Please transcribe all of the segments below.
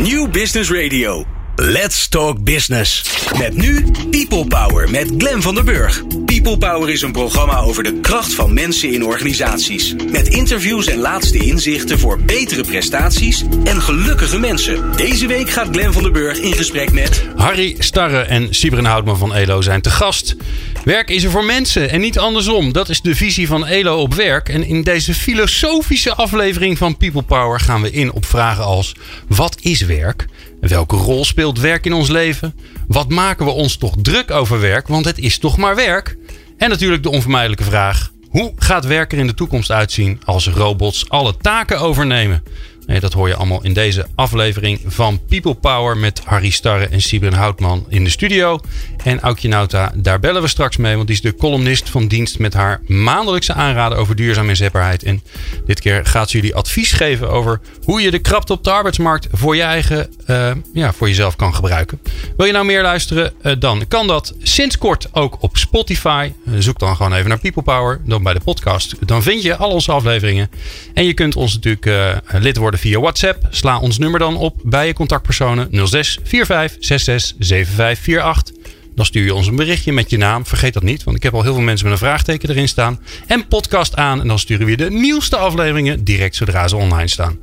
New Business Radio. Let's Talk Business. Met nu People Power met Glen van der Burg. People Power is een programma over de kracht van mensen in organisaties. Met interviews en laatste inzichten voor betere prestaties en gelukkige mensen. Deze week gaat Glen van der Burg in gesprek met... Harry Starre en Sibren Houtman van ELO zijn te gast. Werk is er voor mensen en niet andersom. Dat is de visie van ELO op werk. En in deze filosofische aflevering van People Power gaan we in op vragen als... Wat is werk? Welke rol speelt werk in ons leven? Wat maken we ons toch druk over werk? Want het is toch maar werk? En natuurlijk de onvermijdelijke vraag: hoe gaat werk er in de toekomst uitzien als robots alle taken overnemen? Dat hoor je allemaal in deze aflevering van People Power met Harry Starre en Sibren Houtman in de studio. En Aukje Nauta, daar bellen we straks mee, want die is de columnist van dienst met haar maandelijkse aanraden over duurzaam inzetbaarheid. En dit keer gaat ze jullie advies geven over hoe je de krapte op de arbeidsmarkt voor je eigen, uh, ja, voor jezelf kan gebruiken. Wil je nou meer luisteren? Uh, dan kan dat sinds kort ook op Spotify. Uh, zoek dan gewoon even naar People Power, dan bij de podcast. Dan vind je al onze afleveringen. En je kunt ons natuurlijk lid worden via WhatsApp. Sla ons nummer dan op bij je contactpersonen 06 45 66 75 48. Dan stuur je ons een berichtje met je naam. Vergeet dat niet, want ik heb al heel veel mensen met een vraagteken erin staan. En podcast aan en dan sturen we je de nieuwste afleveringen direct zodra ze online staan.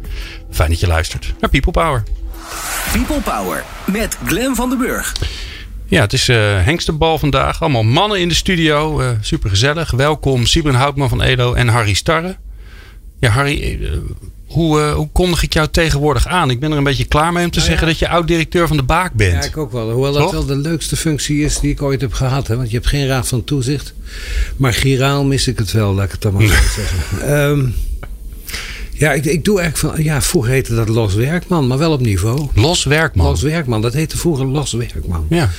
Fijn dat je luistert naar People Power. People Power met Glen van den Burg. Ja, het is uh, Hengstenbal vandaag. Allemaal mannen in de studio. Uh, Super gezellig. Welkom Sibren Houtman van Edo en Harry Starre. Ja, Harry, uh, hoe, uh, hoe kondig ik jou tegenwoordig aan? Ik ben er een beetje klaar mee om te nou zeggen ja. dat je oud-directeur van de Baak bent. Ja, ik ook wel. Hoewel Toch? dat wel de leukste functie is die ik ooit heb gehad. Hè? Want je hebt geen raad van toezicht. Maar giraal mis ik het wel, laat ik het dan maar zo zeggen. Um, ja, ik, ik doe eigenlijk van. Ja, vroeger heette dat Los Werkman, maar wel op niveau. Los Werkman? Los Werkman, dat heette vroeger Los Werkman. Ja.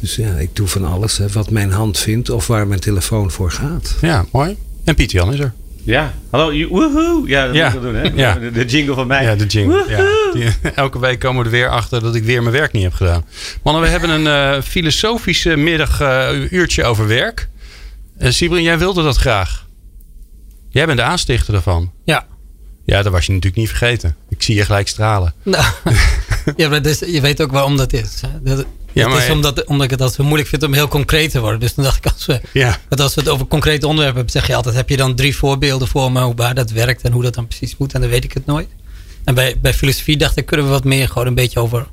Dus ja, ik doe van alles hè, wat mijn hand vindt of waar mijn telefoon voor gaat. Ja, mooi. En Piet Jan is er. Ja, hallo, woehoe. Ja, dat ja. moet ik doen, hè? Ja. De, de, jingle van mij. Ja, de jingle. Ja. Die, elke week komen we er weer achter dat ik weer mijn werk niet heb gedaan. Mannen, we hebben een uh, filosofische middag uh, uurtje over werk. Uh, Sibrin, jij wilde dat graag. Jij bent de aanstichter ervan. Ja. Ja, dat was je natuurlijk niet vergeten. Ik zie je gelijk stralen. Nou, ja, maar dus, je weet ook waarom dat is. Dat, ja, het is omdat, omdat ik het altijd zo moeilijk vind om heel concreet te worden. Dus dan dacht ik, als we, ja. als we het over concrete onderwerpen hebben, zeg je altijd: heb je dan drie voorbeelden voor me waar dat werkt en hoe dat dan precies moet? En dan weet ik het nooit. En bij, bij filosofie dacht ik, kunnen we wat meer gewoon een beetje over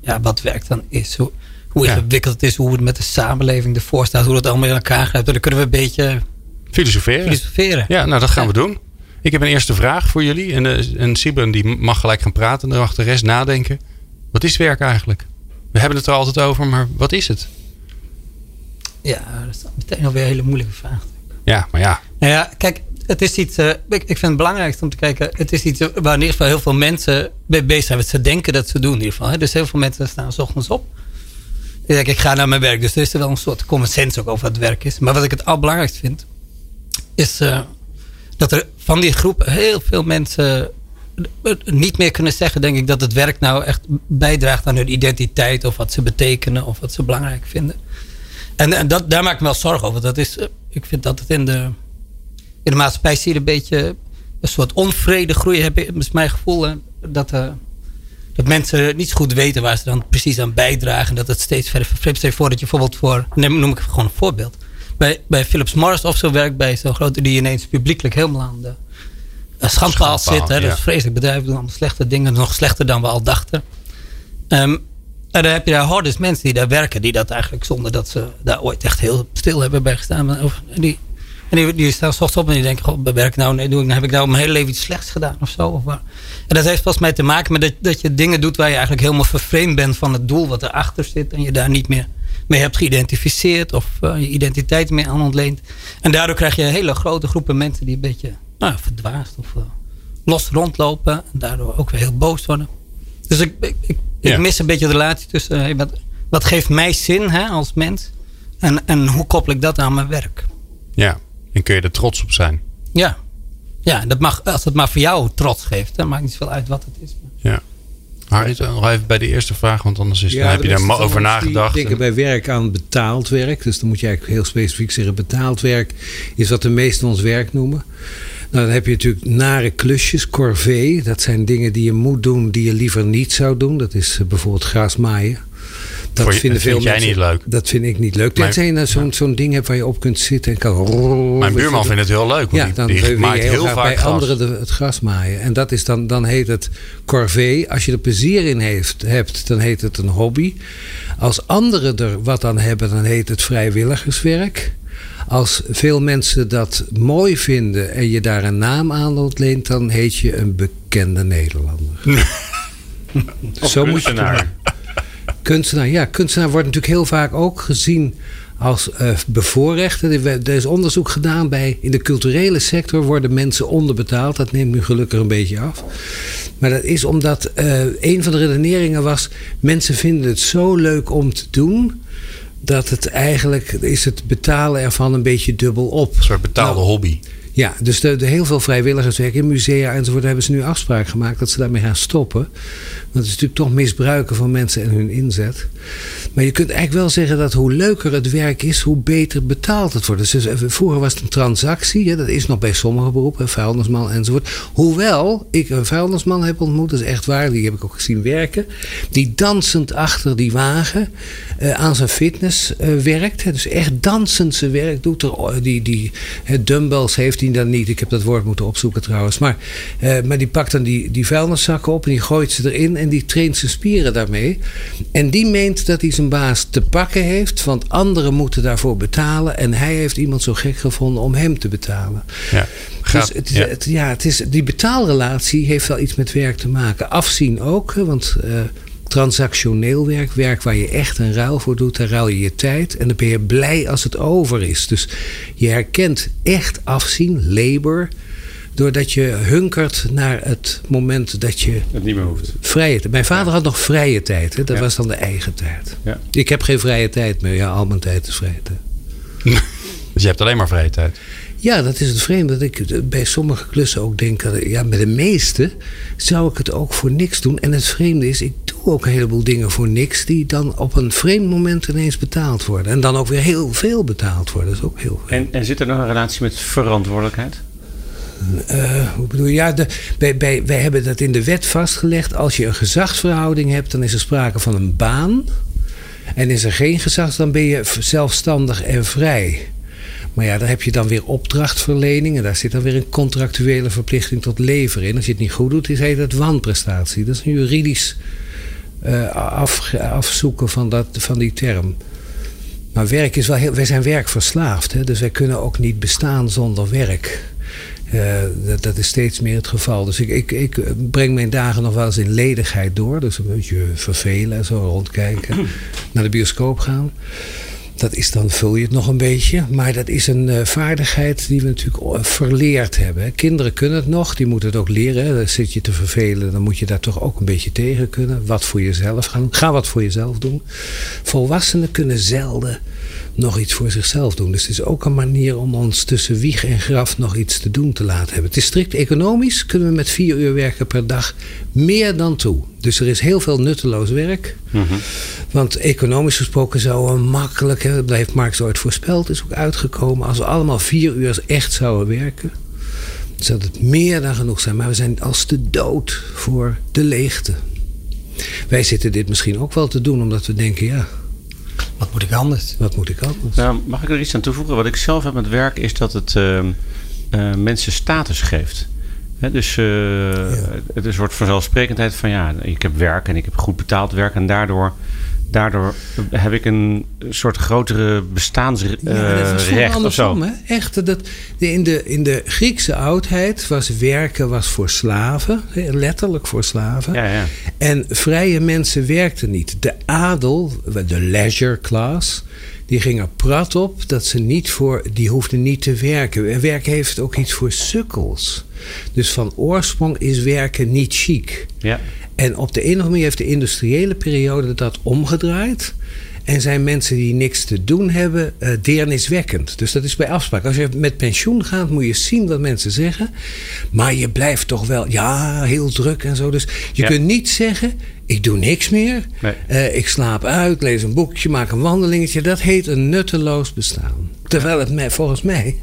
ja, wat werk dan is. Hoe, hoe ingewikkeld het is, hoe het met de samenleving ervoor staat, hoe dat allemaal in elkaar grijpt. Dan kunnen we een beetje filosoferen. filosoferen. Ja, nou dat gaan ja. we doen. Ik heb een eerste vraag voor jullie. En, uh, en Sibren die mag gelijk gaan praten en erachter de rest nadenken. Wat is werk eigenlijk? We hebben het er altijd over, maar wat is het? Ja, dat is meteen alweer een hele moeilijke vraag. Ja, maar ja. Nou ja, kijk, het is iets. Uh, ik, ik vind het belangrijkste om te kijken. Het is iets waar in ieder geval heel veel mensen mee bezig zijn. Wat ze denken dat ze doen in ieder geval. Hè. Dus heel veel mensen staan s ochtends op. Ik denk, ik ga naar mijn werk. Dus er is er wel een soort common sense ook over wat werk is. Maar wat ik het allerbelangrijkste vind. Is uh, dat er van die groep heel veel mensen niet meer kunnen zeggen, denk ik, dat het werk nou echt bijdraagt aan hun identiteit of wat ze betekenen of wat ze belangrijk vinden. En, en dat, daar maak ik me wel zorgen over. Dat is, ik vind dat het in de, in de maatschappij zie je een beetje een soort onvrede groeien. Heb ik, mijn gevoel dat, uh, dat mensen niet zo goed weten waar ze dan precies aan bijdragen. Dat het steeds verder verflipt. Stel je voor dat je bijvoorbeeld voor, neem, noem ik gewoon een voorbeeld. Bij, bij Philips Morris of zo werkt bij zo'n grote die ineens publiekelijk helemaal aan de schandpaal zit. Hè, dat is vreselijk bedrijf. doen allemaal slechte dingen. Nog slechter dan we al dachten. Um, en dan heb je daar hordes mensen die daar werken. Die dat eigenlijk zonder dat ze daar ooit echt heel stil hebben bij gestaan. En die, en die, die staan ochtends op en die denken. God, werk nou, nee, doe ik, heb ik nou mijn hele leven iets slechts gedaan of zo. Of, en dat heeft volgens mij te maken met dat, dat je dingen doet waar je eigenlijk helemaal vervreemd bent van het doel wat erachter zit. En je daar niet meer mee hebt geïdentificeerd of uh, je identiteit mee aan ontleent. En daardoor krijg je hele grote groepen mensen die een beetje nou, verdwaasd of uh, los rondlopen. En daardoor ook weer heel boos worden. Dus ik, ik, ik, ja. ik mis een beetje de relatie tussen hey, wat, wat geeft mij zin hè, als mens. En, en hoe koppel ik dat aan mijn werk? Ja, en kun je er trots op zijn? Ja, ja dat mag, als het maar voor jou trots geeft. Dan maakt niet zoveel uit wat het is. Ja. Harry, nog even bij de eerste vraag, want anders is, ja, dan heb je daar over nagedacht. Ik denk bij werk aan betaald werk. Dus dan moet je eigenlijk heel specifiek zeggen: betaald werk is wat de meesten ons werk noemen. Nou, dan heb je natuurlijk nare klusjes, corvée. Dat zijn dingen die je moet doen die je liever niet zou doen. Dat is eh, bijvoorbeeld grasmaaien. Dat je, vinden veel vind jij niet leuk? Dat vind ik niet leuk. Tenzij je zo'n zo'n ding hebt waar je op kunt zitten en kan... Mijn buurman vindt het heel leuk. Ja, dan die, die maakt heel, heel vaak bij anderen het gras maaien. En dat is dan, dan heet het corvée. Als je er plezier in heeft, hebt, dan heet het een hobby. Als anderen er wat aan hebben, dan heet het vrijwilligerswerk. Als veel mensen dat mooi vinden en je daar een naam aan ontleent, dan heet je een bekende Nederlander. Zo moet je Kunstenaar, ja, kunstenaar wordt natuurlijk heel vaak ook gezien als uh, bevoorrechte. Er is onderzoek gedaan bij. In de culturele sector worden mensen onderbetaald. Dat neemt nu gelukkig een beetje af. Maar dat is omdat uh, een van de redeneringen was. Mensen vinden het zo leuk om te doen dat het eigenlijk is het betalen ervan een beetje dubbel op. Een soort betaalde nou, hobby. Ja, dus de, heel veel vrijwilligerswerk in musea enzovoort hebben ze nu afspraak gemaakt dat ze daarmee gaan stoppen. Want het is natuurlijk toch misbruiken van mensen en hun inzet. Maar je kunt eigenlijk wel zeggen dat hoe leuker het werk is, hoe beter betaald het wordt. Dus vroeger was het een transactie, dat is nog bij sommige beroepen, vuilnisman enzovoort. Hoewel ik een vuilnisman heb ontmoet, dat is echt waar, die heb ik ook gezien werken. Die dansend achter die wagen uh, aan zijn fitness uh, werkt. Dus echt dansend zijn werk doet. Er, die, die dumbbells heeft dan niet. Ik heb dat woord moeten opzoeken trouwens. Maar, uh, maar die pakt dan die, die vuilniszakken op en die gooit ze erin en die traint zijn spieren daarmee. En die meent dat hij zijn baas te pakken heeft, want anderen moeten daarvoor betalen. En hij heeft iemand zo gek gevonden om hem te betalen. Ja, dus het, ja. Het, ja, het is, die betaalrelatie heeft wel iets met werk te maken. Afzien ook, want. Uh, transactioneel werk, werk waar je echt een ruil voor doet, daar ruil je je tijd en dan ben je blij als het over is. Dus je herkent echt afzien, labor, doordat je hunkert naar het moment dat je. Het niet meer hoeft. Vrije tijd. Mijn vader had nog vrije tijd, hè? dat was dan de eigen tijd. Ja. Ik heb geen vrije tijd meer, ja, al mijn tijd is vrije tijd. dus je hebt alleen maar vrije tijd? Ja, dat is het vreemde. Dat ik bij sommige klussen ook denk, ja, bij de meeste zou ik het ook voor niks doen. En het vreemde is, ik doe ook een heleboel dingen voor niks, die dan op een vreemd moment ineens betaald worden. En dan ook weer heel veel betaald worden. Dat is ook heel En, en zit er nog een relatie met verantwoordelijkheid? Uh, hoe bedoel je? Ja, de, bij, bij, wij hebben dat in de wet vastgelegd. Als je een gezagsverhouding hebt, dan is er sprake van een baan. En is er geen gezag, dan ben je zelfstandig en vrij. Maar ja, daar heb je dan weer opdrachtverlening. En daar zit dan weer een contractuele verplichting tot leveren in. Als je het niet goed doet, is heet dat wanprestatie. Dat is een juridisch uh, af, afzoeken van, dat, van die term. Maar werk is wel heel. Wij zijn werkverslaafd. Hè? Dus wij kunnen ook niet bestaan zonder werk. Uh, dat, dat, is steeds meer het geval. Dus ik, ik, ik, breng mijn dagen nog wel eens in ledigheid door. Dus een beetje vervelen en zo rondkijken. Naar de bioscoop gaan. Dat is dan, vul je het nog een beetje. Maar dat is een uh, vaardigheid die we natuurlijk eh, verleerd hebben. Kinderen kunnen het nog, die moeten het ook leren. Dan zit je te vervelen, dan moet je daar toch ook een beetje tegen kunnen. Wat voor jezelf gaan. Ga wat voor jezelf doen. Volwassenen kunnen zelden nog iets voor zichzelf doen. Dus het is ook een manier om ons tussen wieg en graf nog iets te doen te laten hebben. Het is strikt economisch, kunnen we met vier uur werken per dag meer dan toe. Dus er is heel veel nutteloos werk. Mhm. Want economisch gesproken zou we makkelijk, hè, dat heeft Marx ooit voorspeld, is ook uitgekomen. Als we allemaal vier uur echt zouden werken, zou het meer dan genoeg zijn. Maar we zijn als de dood voor de leegte. Wij zitten dit misschien ook wel te doen, omdat we denken, ja, wat moet ik anders? Wat moet ik anders? Nou, mag ik er iets aan toevoegen? Wat ik zelf heb met werk is dat het uh, uh, mensen status geeft. dus uh, ja. het is een soort vanzelfsprekendheid van ja, ik heb werk en ik heb goed betaald werk en daardoor daardoor heb ik een soort grotere bestaansrecht ja, of zo. Hè? Echt, dat, in, de, in de Griekse oudheid was werken was voor slaven, letterlijk voor slaven. Ja, ja. En vrije mensen werkten niet. De adel, de leisure class, die ging er prat op dat ze niet voor, die hoefden niet te werken. En werk heeft ook iets voor sukkels. Dus van oorsprong is werken niet chic. Ja. En op de een of andere manier heeft de industriële periode dat omgedraaid. En zijn mensen die niks te doen hebben uh, deerniswekkend. Dus dat is bij afspraak. Als je met pensioen gaat, moet je zien wat mensen zeggen. Maar je blijft toch wel, ja, heel druk en zo. Dus je kunt niet zeggen, ik doe niks meer. Nee. Uh, ik slaap uit, lees een boekje, maak een wandelingetje. Dat heet een nutteloos bestaan. Terwijl het mij, volgens mij,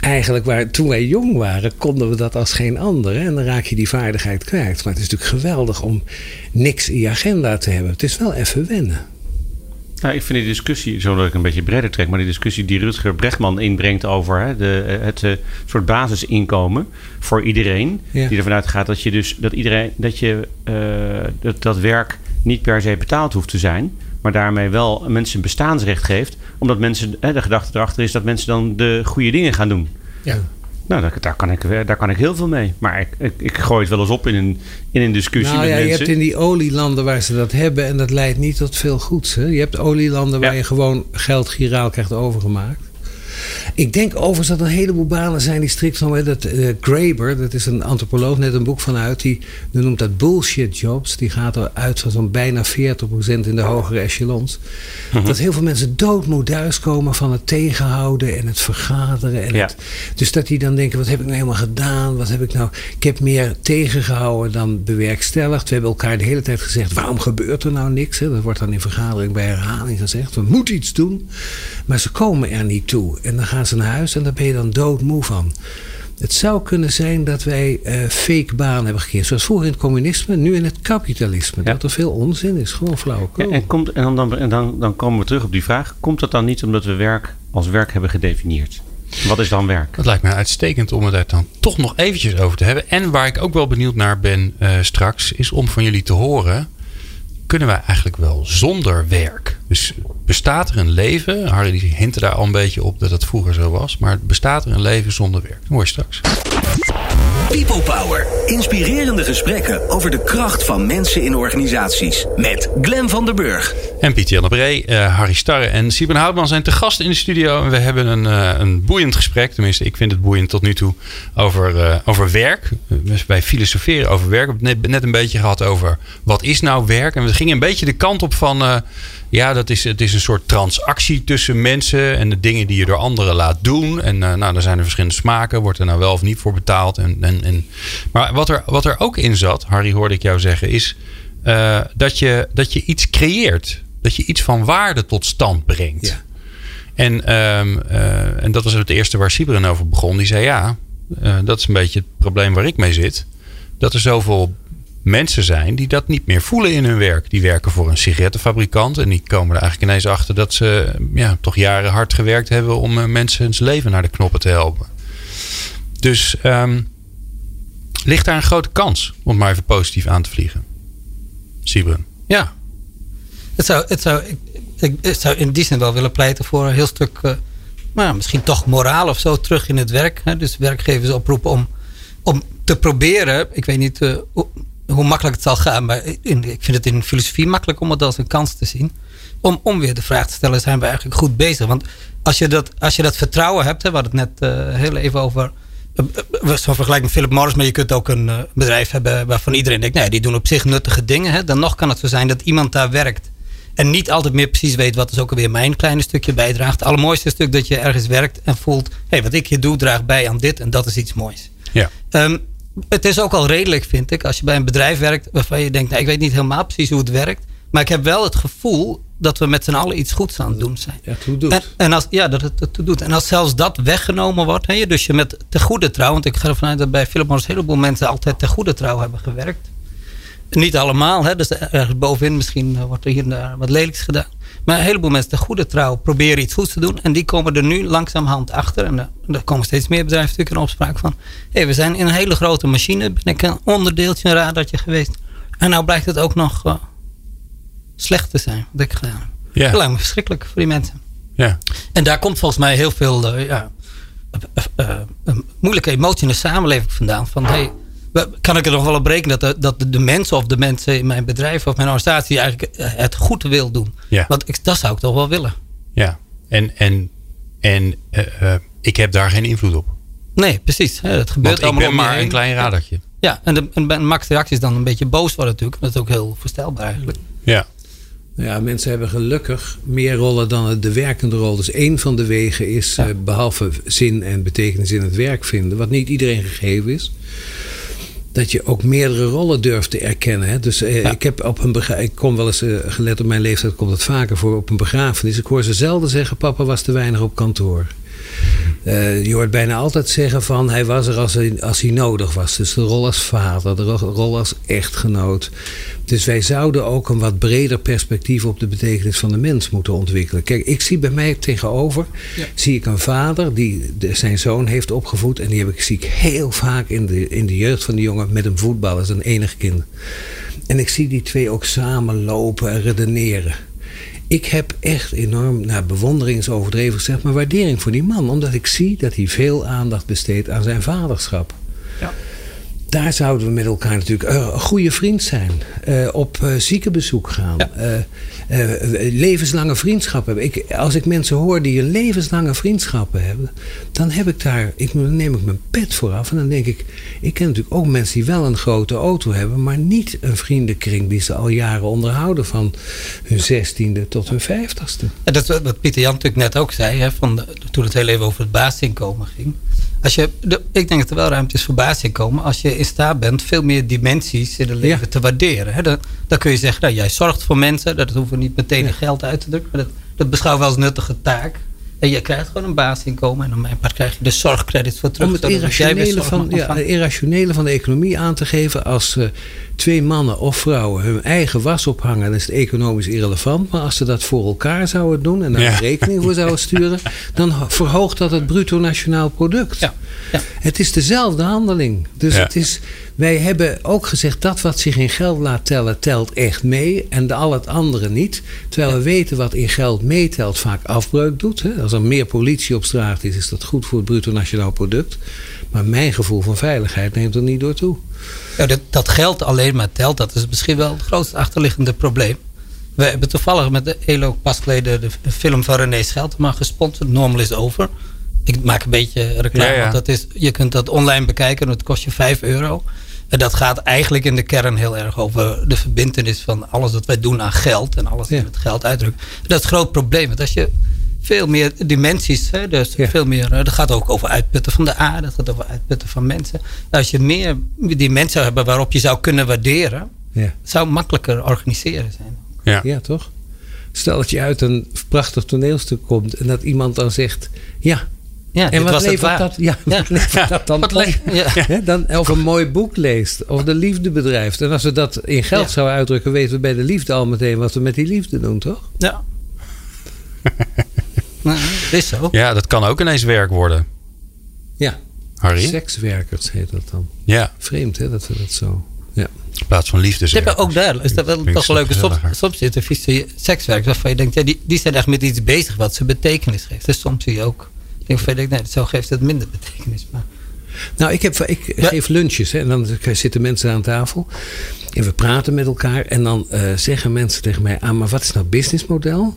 eigenlijk waar, toen wij jong waren, konden we dat als geen ander. En dan raak je die vaardigheid kwijt. Maar het is natuurlijk geweldig om niks in je agenda te hebben. Het is wel even wennen. Nou, ik vind die discussie, zodat ik een beetje breder trek, maar die discussie die Rutger Brechtman inbrengt over hè, de, eh, het uh, soort basisinkomen voor iedereen. Ja. Die ervan uitgaat dat je dus dat iedereen dat je uh, dat, dat werk niet per se betaald hoeft te zijn. Maar daarmee wel mensen bestaansrecht geeft. Omdat mensen, hè, de gedachte erachter is dat mensen dan de goede dingen gaan doen. Ja. Nou, daar, daar, kan ik, daar kan ik heel veel mee. Maar ik, ik, ik gooi het wel eens op in een, in een discussie nou, met ja, mensen. Je hebt in die olielanden waar ze dat hebben en dat leidt niet tot veel goeds. Hè? Je hebt olielanden waar Ja. je gewoon geld giraal krijgt overgemaakt. Ik denk overigens dat er een heleboel banen zijn die strikt van... Dat, eh, Graeber, dat is een antropoloog, net een boek van uit... die, noemt dat bullshit jobs. Die gaat eruit van zo'n bijna 40% in de hogere echelons. Mhm. Dat heel veel mensen doodmoe thuiskomen van het tegenhouden... en het vergaderen. En Ja. het, dus dat die dan denken, wat heb ik nou helemaal gedaan? Wat heb ik nou... Ik heb meer tegengehouden dan bewerkstelligd. We hebben elkaar de hele tijd gezegd... waarom gebeurt er nou niks? Hè? Dat wordt dan in vergadering bij herhaling gezegd. We moeten iets doen. Maar ze komen er niet toe. En dan gaan ze naar huis en daar ben je dan doodmoe van. Het zou kunnen zijn dat wij eh, fake banen hebben gekregen. Zoals vroeger in het communisme, nu in het kapitalisme. Ja. Dat er veel onzin is. Gewoon flauwekul. Ja, en komt, en, dan, en dan, dan komen we terug op die vraag. Komt dat dan niet omdat we werk als werk hebben gedefinieerd? Wat is dan werk? Dat lijkt mij uitstekend om het daar dan toch nog eventjes over te hebben. En waar ik ook wel benieuwd naar ben eh, straks, is om van jullie te horen. Kunnen wij eigenlijk wel zonder werk? Dus bestaat er een leven? Harry hintte daar al een beetje op dat het vroeger zo was. Maar bestaat er een leven zonder werk? Je straks. People Power. Inspirerende gesprekken over de kracht van mensen in organisaties. Met Glen van der Burg. En Pieter Jan de Bree, eh, Harry Starre en Sieben Houtman zijn te gast in de studio. En we hebben een, eh, een boeiend gesprek. Tenminste, ik vind het boeiend tot nu toe. Over, eh, over werk. Wij filosoferen over werk. We hebben net, net een beetje gehad over wat is nou werk. En we gingen een beetje de kant op van... ja, dat is, het is een soort transactie tussen mensen. En de dingen die je door anderen laat doen. En eh, nou, er zijn er verschillende smaken. Wordt er nou wel of niet voor betaald. En, en, en. Maar wat er, wat er ook in zat, Harry hoorde ik jou zeggen, is... eh, dat, je, dat je iets creëert. Dat je iets van waarde tot stand brengt. Ja. En, ehm, eh, en dat was het eerste waar Siberen over begon. Die zei ja, dat is een beetje het probleem waar ik mee zit. Dat er zoveel mensen zijn die dat niet meer voelen in hun werk. Die werken voor een sigarettenfabrikant. En die komen er eigenlijk ineens achter dat ze ja, toch jaren hard gewerkt hebben om eh, mensen hun leven naar de knoppen te helpen. Dus ehm, ligt daar een grote kans om maar even positief aan te vliegen. Siberen. Ja. Het zou, het zou, ik, zou in die zin wel willen pleiten voor een heel stuk, eh, nou, misschien toch moraal of zo terug in het werk. Hè? Dus werkgevers oproepen om, om te proberen, ik weet niet eh, hoe, makkelijk het zal gaan, maar in, ik vind het in filosofie makkelijk om het als een kans te zien. Om, om weer de vraag te stellen, zijn we eigenlijk goed bezig? Want als je dat, als je dat vertrouwen hebt, hè, we hadden het net eh, heel even over eh, eh, Zo vergelijk met Philip Morris, maar je kunt ook een bedrijf hebben waarvan iedereen denkt, nee, die doen op zich nuttige dingen. Hè. Dan nog kan het zo zijn dat iemand daar werkt en niet altijd meer precies weet wat dus ook alweer mijn kleine stukje bijdraagt. Het allermooiste stuk dat je ergens werkt en voelt, hé, hey, wat ik hier doe draagt bij aan dit en dat is iets moois. Ja. Ehm, het is ook al redelijk, vind ik, als je bij een bedrijf werkt waarvan je denkt, nou, ik weet niet helemaal precies hoe het werkt, maar ik heb wel het gevoel dat we met z'n allen iets goeds aan het doen zijn. Ja, toe doet. En, en als, ja, dat het doet. En als zelfs dat weggenomen wordt, hè, dus je met te goede trouw, want ik ga ervan uit dat bij Philip Morris een heleboel mensen altijd te goede trouw hebben gewerkt. Niet allemaal, hè, dus ergens bovenin misschien eh, wordt er hier en daar wat lelijks gedaan. Maar een heleboel mensen te goede trouw proberen iets goeds te doen. En die komen er nu langzamerhand achter. En er, er komen steeds meer bedrijven natuurlijk in opspraak van. Hé, we zijn in een hele grote machine. Ben ik een onderdeeltje, een radartje geweest. En nou blijkt het ook nog uh, slecht te zijn wat ik gedaan heb. Ja. Dat lijkt me verschrikkelijk voor die mensen. Ja. En daar komt volgens mij heel veel uh, ja, uh, moeilijke emotie in de samenleving vandaan. Van hey, kan ik er nog wel op rekenen dat de, dat de, mensen of de mensen in mijn bedrijf of mijn organisatie eigenlijk het goed wil doen? Ja. Want ik, dat zou ik toch wel willen. Ja, en, en, en uh, ik heb daar geen invloed op. Nee, precies. Het gebeurt Want ik allemaal ben maar een klein radertje. Ja, en de, en Max reactie is dan een beetje boos worden natuurlijk. Dat is ook heel voorstelbaar eigenlijk. Ja. Ja, mensen hebben gelukkig meer rollen dan de werkende rol. Dus één van de wegen is, ja. behalve zin en betekenis in het werk vinden, wat niet iedereen gegeven is. Dat je ook meerdere rollen durft te erkennen. Hè? Dus eh, ik heb op een ik kom wel eens, eh, gelet op mijn leeftijd, komt het vaker voor op een begrafenis. Ik hoor ze zelden zeggen: Papa was te weinig op kantoor. Eh, je hoort bijna altijd zeggen van hij was er als hij, als hij nodig was. Dus de rol als vader, de ro- rol als echtgenoot. Dus wij zouden ook een wat breder perspectief op de betekenis van de mens moeten ontwikkelen. Kijk, ik zie bij mij tegenover, zie ik een vader die zijn zoon heeft opgevoed. En die heb ik, zie ik heel vaak in de, in de jeugd van die jongen met een voetballer, zijn enig kind. En ik zie die twee ook samen lopen en redeneren. Ik heb echt enorm, nou, bewondering is overdreven gezegd, maar waardering voor die man. Omdat ik zie dat hij veel aandacht besteedt aan zijn vaderschap. Ja. Daar zouden we met elkaar natuurlijk een goede vriend zijn. Eh, op eh, ziekenbezoek gaan. eh, levenslange vriendschap hebben. Ik, als ik mensen hoor die een levenslange vriendschappen hebben, dan heb ik daar, ik, dan neem ik mijn pet vooraf. En dan denk ik, ik ken natuurlijk ook mensen die wel een grote auto hebben, maar niet een vriendenkring die ze al jaren onderhouden van hun zestiende tot hun vijftigste. En dat is wat Pieter Jan natuurlijk net ook zei, hè, van de- toen het heel even over het basisinkomen ging. Als je, de, ik denk dat er wel ruimte is voor basisinkomen als je in staat bent veel meer dimensies in het leven Ja. te waarderen. Hè. Dan, dan kun je zeggen, nou, jij zorgt voor mensen, dat hoeven we niet meteen in geld uit te drukken, maar dat, dat beschouw ik wel als nuttige taak. En je krijgt gewoon een basisinkomen en op mijn part krijg je de zorgcredits voor terug. Om het irrationele van, ja, het irrationele van de economie aan te geven. Als eh, twee mannen of vrouwen hun eigen was ophangen, dan is het economisch irrelevant. Maar als ze dat voor elkaar zouden doen en daar Ja. een rekening voor zouden sturen, dan ho- verhoogt dat het bruto nationaal product. Ja, ja. Het is dezelfde handeling. Dus Ja. het is, wij hebben ook gezegd dat wat zich in geld laat tellen, telt echt mee. En de, al het andere niet. Terwijl we weten wat in geld meetelt vaak afbreuk doet. Hè. Als er meer politie op straat is, is dat goed voor het bruto nationaal product. Maar mijn gevoel van veiligheid neemt er niet door toe. Ja, dat, dat geld alleen maar telt, dat is misschien wel het grootste achterliggende probleem. We hebben toevallig met de ELO pas geleden de film van René Scheltema gesponsord. Normal is over. Ik maak een beetje reclame, Ja, ja. want dat is, je kunt dat online bekijken. en Het kost je 5 euro. En dat gaat eigenlijk in de kern heel erg over de verbindenis van alles wat wij doen aan geld. En alles Ja. wat met geld uitdrukt. Dat is het groot probleem. Want als je veel meer dimensies, hè, dus Ja. veel meer, eh, dat gaat ook over uitputten van de aarde. Dat gaat over uitputten van mensen. Als je meer dimensies zou hebben waarop je zou kunnen waarderen. Ja, zou makkelijker organiseren zijn. Ja. ja toch? Stel dat je uit een prachtig toneelstuk komt en dat iemand dan zegt: Ja, Ja, en wat was het levert dat, ja, Ja. wat levert dat dan Wat op? le- ja. Hè, dan, of een mooi boek leest. Of de liefde bedrijft. En als we dat in geld Ja. zouden uitdrukken, weten we bij de liefde al meteen wat we met die liefde doen, toch? Ja. nou, dat is zo. ja, dat kan ook ineens werk worden. Ja. Harry? Sekswerkers heet dat dan. Ja, Vreemd hè, dat we dat zo. Ja. in plaats van liefde. Ze hebben ook daar, is dat wel toch een leuke, soms, soms zitten vieze sekswerkers waarvan je denkt, ja, die, die zijn echt met iets bezig wat ze betekenis geeft. Dus soms zie je ook, denk nee, zo geeft het minder betekenis. Maar Nou, ik, heb, ik Ja. geef lunches hè, en dan zitten mensen aan tafel. En we praten met elkaar. En dan eh, zeggen mensen tegen mij: Ah, maar wat is nou businessmodel?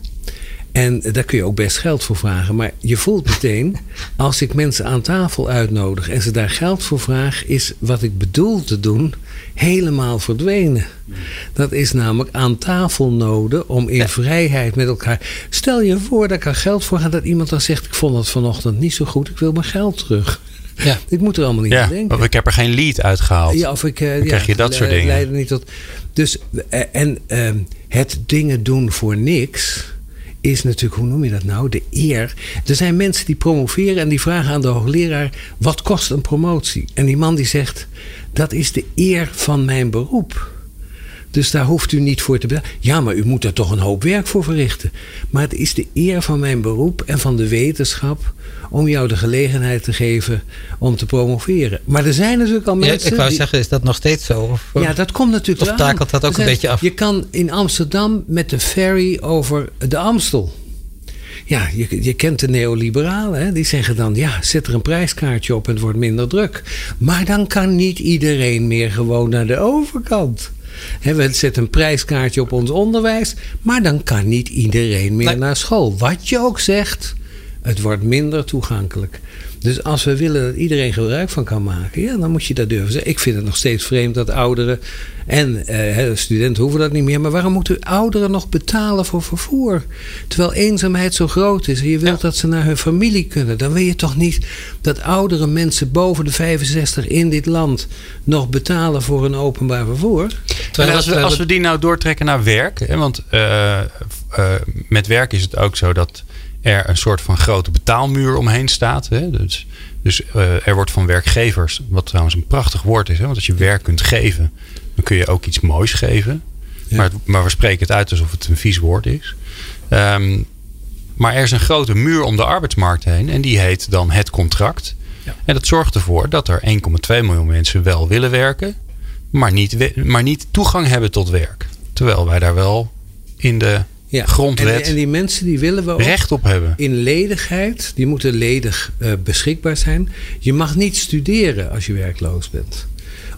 En daar kun je ook best geld voor vragen. Maar je voelt meteen, als ik mensen aan tafel uitnodig en ze daar geld voor vraag, is wat ik bedoel te doen helemaal verdwenen. Dat is namelijk aan tafel noden om in vrijheid met elkaar. Stel je voor dat ik er geld voor ga, dat iemand dan zegt: Ik vond het vanochtend niet zo goed, ik wil mijn geld terug. ja, Ik moet er allemaal niet Ja, aan denken. want ik heb er geen lead uitgehaald. Ja, of ik, eh, ja, krijg je dat le- soort dingen. leiden niet tot. Dus, eh, en ehm, het dingen doen voor niks is natuurlijk, hoe noem je dat nou? De eer. Er zijn mensen die promoveren en die vragen aan de hoogleraar: wat kost een promotie? En die man die zegt: dat is de eer van mijn beroep. Dus daar hoeft u niet voor te betalen. Ja, maar u moet er toch een hoop werk voor verrichten. Maar het is de eer van mijn beroep en van de wetenschap om jou de gelegenheid te geven om te promoveren. Maar er zijn natuurlijk al Ja, mensen. ik wou die- zeggen, is dat nog steeds zo? Of, ja, dat komt natuurlijk Of takelt dat ook een beetje af? Je kan in Amsterdam met de ferry over de Amstel. Ja, je, je kent de neoliberalen. Hè? Die zeggen dan, ja, zet er een prijskaartje op en het wordt minder druk. Maar dan kan niet iedereen meer gewoon naar de overkant. We zetten een prijskaartje op ons onderwijs. Maar dan kan niet iedereen meer Nee. naar school. Wat je ook zegt, het wordt minder toegankelijk. Dus als we willen dat iedereen gebruik van kan maken, ja, dan moet je dat durven zeggen. Ik vind het nog steeds vreemd dat ouderen en eh, studenten hoeven dat niet meer. Maar waarom moeten ouderen nog betalen voor vervoer? Terwijl eenzaamheid zo groot is en je wilt dat ze naar hun familie kunnen. Dan wil je toch niet dat oudere mensen boven de 65 in dit land nog betalen voor een openbaar vervoer? Terwijl als, we, als we die nou doortrekken naar werk. Hè, want uh, uh, met werk is het ook zo dat er een soort van grote betaalmuur omheen staat. Hè? Dus, dus uh, er wordt van werkgevers, wat trouwens een prachtig woord is, hè? want als je werk kunt geven, dan kun je ook iets moois geven. Ja. Maar, maar we spreken het uit alsof het een vies woord is. Um, maar er is een grote muur om de arbeidsmarkt heen en die heet dan het contract. Ja. En dat zorgt ervoor dat er 1,2 miljoen mensen wel willen werken, maar niet, maar niet toegang hebben tot werk. Terwijl wij daar wel in de ja. grondwet. En, en, die mensen die willen we recht op hebben. In ledigheid, die moeten ledig uh, beschikbaar zijn. Je mag niet studeren als je werkloos bent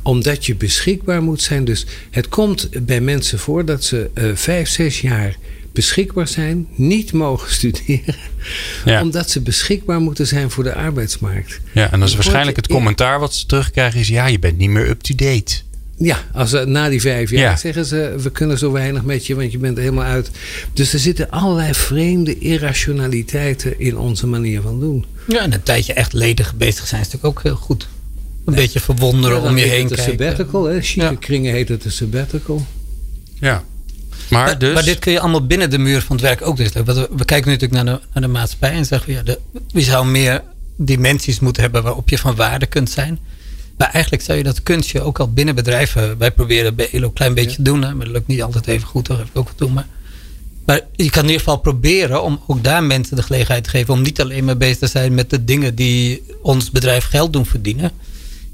omdat je beschikbaar moet zijn. Dus het komt bij mensen voor dat ze uh, vijf, zes jaar beschikbaar zijn, niet mogen studeren, ja. omdat ze beschikbaar moeten zijn voor de arbeidsmarkt. Ja, en dat is waarschijnlijk het commentaar wat ze terugkrijgen: is ja, je bent niet meer up-to-date. Ja, als, na die vijf jaar ja. zeggen ze: we kunnen zo weinig met je, want je bent er helemaal uit. Dus er zitten allerlei vreemde irrationaliteiten in onze manier van doen. Ja, en een tijdje echt ledig bezig zijn is natuurlijk ook heel goed. Een ja. beetje verwonderen om je heen kijken. sabbatical, hè? Chique ja. kringen heet het een sabbatical. Ja. Maar, maar, dus... maar, dit kun je allemaal binnen de muur van het werk ook. Dus we, we kijken natuurlijk naar de, naar de maatschappij en zeggen: ja, de, je zou meer dimensies moeten hebben waarop je van waarde kunt zijn. Maar eigenlijk zou je dat kunstje ook al binnen bedrijven. Wij proberen bij ELO een klein beetje te doen, hè, maar dat lukt niet altijd even goed. Dat heb ik ook wat doen. Maar, maar je kan in ieder geval proberen om ook daar mensen de gelegenheid te geven. om niet alleen maar bezig te zijn met de dingen die ons bedrijf geld doen verdienen.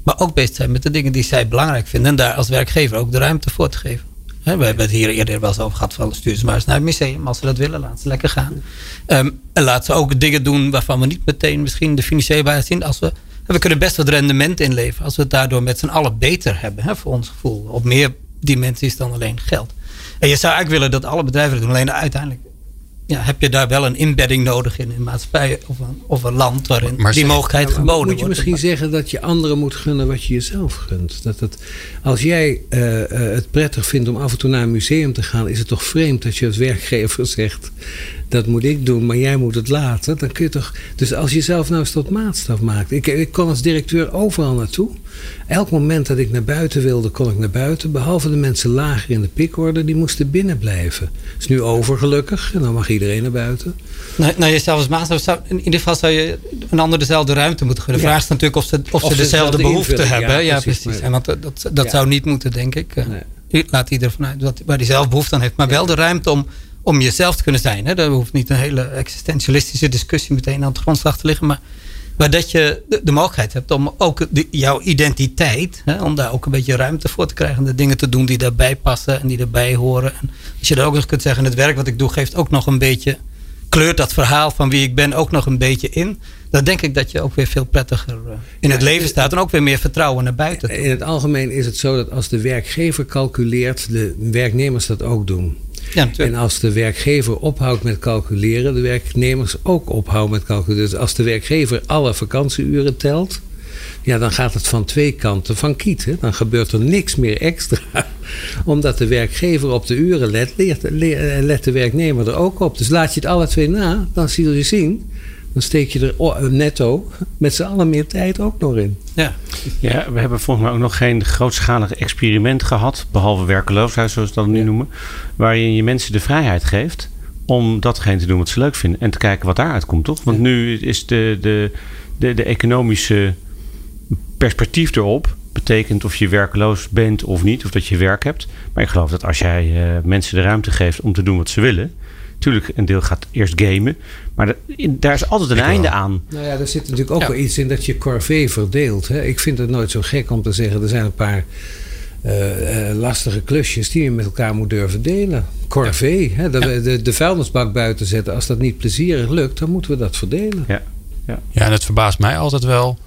maar ook bezig te zijn met de dingen die zij belangrijk vinden. en daar als werkgever ook de ruimte voor te geven. we hebben het hier eerder wel eens over gehad van stuur ze maar eens naar het museum. Als ze dat willen, laat ze lekker gaan. Um, en laat ze ook dingen doen waarvan we niet meteen misschien de financiële waarde zien. Als we we kunnen best wat rendement inleveren als we het daardoor met z'n allen beter hebben, hè, voor ons gevoel. Op meer dimensies dan alleen geld. En je zou eigenlijk willen dat alle bedrijven het doen, alleen uiteindelijk ja, heb je daar wel een inbedding nodig in een maatschappij of een, of een land waarin maar die mogelijkheid nou, geboden wordt. Moet je misschien zeggen dat je anderen moet gunnen wat je jezelf gunt? Dat het, als jij uh, uh, het prettig vindt om af en toe naar een museum te gaan, is het toch vreemd dat je als werkgever zegt: dat moet ik doen, maar jij moet het laten. Dan kun je toch. Dus als je zelf nou eens tot maatstaf maakt. Ik, ik kon als directeur overal naartoe. Elk moment dat ik naar buiten wilde, kon ik naar buiten. Behalve de mensen lager in de pikorde, die moesten binnen blijven. is nu over gelukkig en dan mag iedereen naar buiten. Nou, nou jezelf als maatstaf, zou, in ieder geval zou je een ander dezelfde ruimte moeten gunnen. De vraag is natuurlijk of ze, of, of ze dezelfde behoefte hebben. Ja, precies. precies. want dat, dat, dat zou niet moeten, denk ik. Nee. Laat ieder vanuit wat, waar hij zelf behoefte aan heeft. Maar wel de ruimte om om jezelf te kunnen zijn. Hè? Hoeft niet een hele existentialistische discussie meteen aan het grondslag te liggen. Maar, maar dat je de, de mogelijkheid hebt om ook de, jouw identiteit, hè, om daar ook een beetje ruimte voor te krijgen. De dingen te doen die daarbij passen en die erbij horen. En als je dan ook nog kunt zeggen, het werk wat ik doe geeft ook nog een beetje, kleurt dat verhaal van wie ik ben ook nog een beetje in. Dan denk ik dat je ook weer veel prettiger eh, in het leven staat en ook weer meer vertrouwen naar buiten. In het algemeen is het zo dat als de werkgever calculeert, de werknemers dat ook doen. Ja, en als de werkgever ophoudt met calculeren, de werknemers ook ophouden met calculeren. Dus als de werkgever alle vakantieuren telt, ja, dan gaat het van twee kanten van kiet. Hè? Dan gebeurt er niks meer extra. Omdat de werkgever op de uren let, leert, let de werknemer er ook op. Dus laat je het alle twee na, dan zul je zien dan steek je er netto met z'n allen meer tijd ook nog in. Ja. ja, we hebben volgens mij ook nog geen grootschalig experiment gehad, behalve werkeloosheid, zoals we dat nu noemen, waarin je mensen de vrijheid geeft om datgene te doen wat ze leuk vinden en te kijken wat daaruit komt, toch? Want nu is de, de, de, de economische perspectief erop betekent of je werkeloos bent of niet, of dat je werk hebt. Maar ik geloof dat als jij uh, mensen de ruimte geeft om te doen wat ze willen, Tuurlijk, een deel gaat eerst gamen. Maar daar is altijd een einde aan. Nou ja, er zit natuurlijk ook wel iets in dat je corvée verdeelt. Hè? Ik vind het nooit zo gek om te zeggen... er zijn een paar uh, uh, lastige klusjes die je met elkaar moet durven delen. Corvée, hè? De, ja. de, de, vuilnisbak buiten zetten. Als dat niet plezierig lukt, dan moeten we dat verdelen. Ja, ja. ja en het verbaast mij altijd wel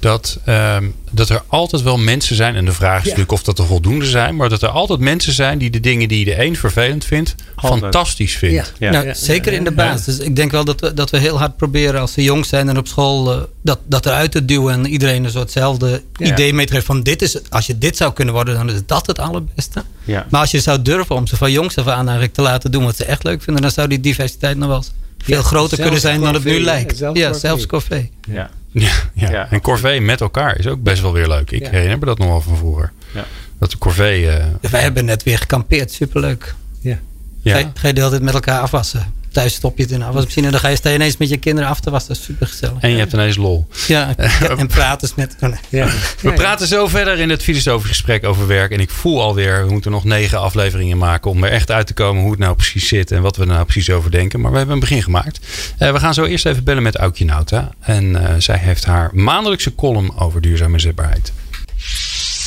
dat, ehm, dat er altijd wel mensen zijn. En de vraag is natuurlijk of dat er voldoende zijn. Maar dat er altijd mensen zijn die de dingen die de een vervelend vindt, Altijd. fantastisch vindt. Ja. Nou, Ja, zeker ja, in de ja. basis. Ik denk wel dat we, dat we heel hard proberen als ze jong zijn en op school eh, dat, dat eruit te duwen. En iedereen een soortzelfde Ja. idee mee te geven van dit is, als je dit zou kunnen worden, dan is dat het allerbeste. Ja. Maar als je zou durven om ze van jongs af aan eigenlijk te laten doen wat ze echt leuk vinden, dan zou die diversiteit nog wel eens veel Ja, groter zelfs kunnen zijn dan het nu lijkt. Zelfs ja, zelfs corvée. Ja. Ja, ja. Ja. En corvée met elkaar is ook best wel weer leuk. Ik Ja. herinner me dat nog wel van vroeger. Ja. Dat de corvée... eh, Dus wij hebben net weer gekampeerd, superleuk. Ja. ja. Ga, je- ga je de hele tijd met elkaar afwassen. Thuis stop je het in de afwasmachine en dan ga je, sta je ineens met je kinderen af te wassen. Dat is super gezellig. En je hebt ineens lol. Ja, en praten met... oh. Ja. We praten zo verder in het filosofisch gesprek over werk. En ik voel alweer, we moeten nog negen afleveringen maken om er echt uit te komen hoe het nou precies zit en wat we er nou precies over denken. Maar we hebben een begin gemaakt. Eh, we gaan zo eerst even bellen met Aukje Nauta. En eh, zij heeft haar maandelijkse column over duurzame inzetbaarheid.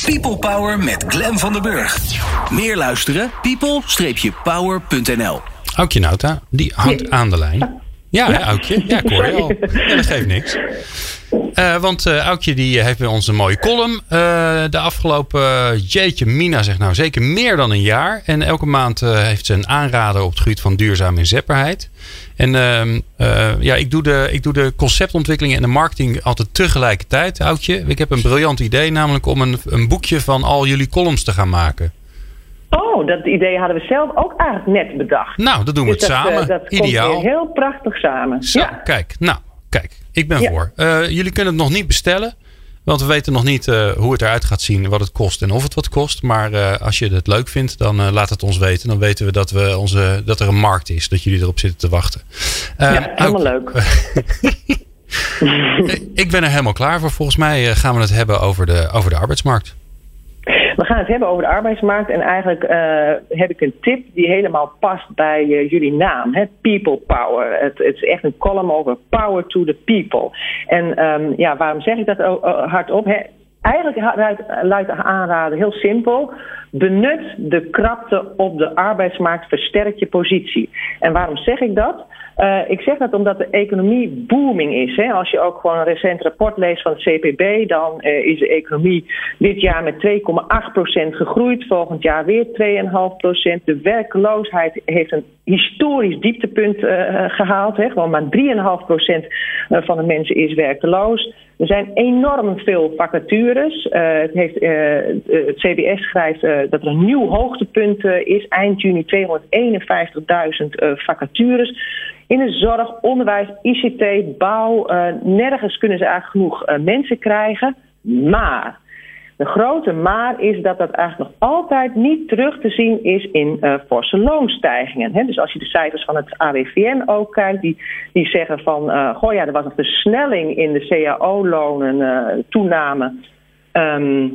People Power met Glen van der Burg. Meer luisteren? people-power.nl Aukje Nauta, die hangt aan de lijn. Ja, hè, Aukje? Ja, ik hoor je al. Ja, dat geeft niks. Eh, want eh Aukje die heeft bij ons een mooie column. Eh, de afgelopen, jeetje, Mina zegt nou zeker meer dan een jaar. En elke maand heeft ze een aanrader op het gebied van duurzame inzetbaarheid. En ehm, eh, ja, ik doe, de, ik doe de conceptontwikkeling en de marketing altijd tegelijkertijd, Aukje. Ik heb een briljant idee, namelijk om een, een boekje van al jullie columns te gaan maken. Oh, dat idee hadden we zelf ook eigenlijk net bedacht. Nou, dat doen we Dus het dat, samen. eh, dat Ideaal. komt heel prachtig samen. Zo, Ja. kijk. Nou, kijk. Ik ben Ja. voor. Eh, jullie kunnen het nog niet bestellen. Want we weten nog niet eh, hoe het eruit gaat zien, wat het kost en of het wat kost. Maar eh, als je het leuk vindt, dan eh, laat het ons weten. Dan weten we dat, we onze, dat er een markt is, dat jullie erop zitten te wachten. Eh, Ja, helemaal leuk. ik ben er helemaal klaar voor. Volgens mij eh, gaan we het hebben over de, over de arbeidsmarkt. We gaan het hebben over de arbeidsmarkt. En eigenlijk eh, heb ik een tip die helemaal past bij eh, jullie naam. Hè? People Power. Het, het is echt een column over power to the people. En ehm, ja, waarom zeg ik dat hardop? Hè? Eigenlijk luidt- luidt de aanraden heel simpel. Benut de krapte op de arbeidsmarkt, versterk je positie. En waarom zeg ik dat? Eh, ik zeg dat omdat de economie booming is. Hè. Als je ook gewoon een recent rapport leest van het CPB, dan eh, is de economie dit jaar met 2,8% gegroeid. Volgend jaar weer 2,5%. De werkloosheid heeft een historisch dieptepunt eh, gehaald. Hè. Gewoon maar 3,5% van de mensen is werkeloos. Er zijn enorm veel vacatures. Eh, het, heeft, eh, het CBS schrijft eh, dat er een nieuw hoogtepunt eh, is. Eind juni 251.000 eh, vacatures. In de zorg, onderwijs, ICT, bouw. eh, nergens kunnen ze eigenlijk genoeg eh, mensen krijgen. Maar de grote maar is dat dat eigenlijk nog altijd niet terug te zien is in eh forse loonstijgingen. Dus als je de cijfers van het AWVN ook kijkt, die, die zeggen van, eh goh ja, er was een versnelling in de CAO-lonen, eh, toename. Ehm,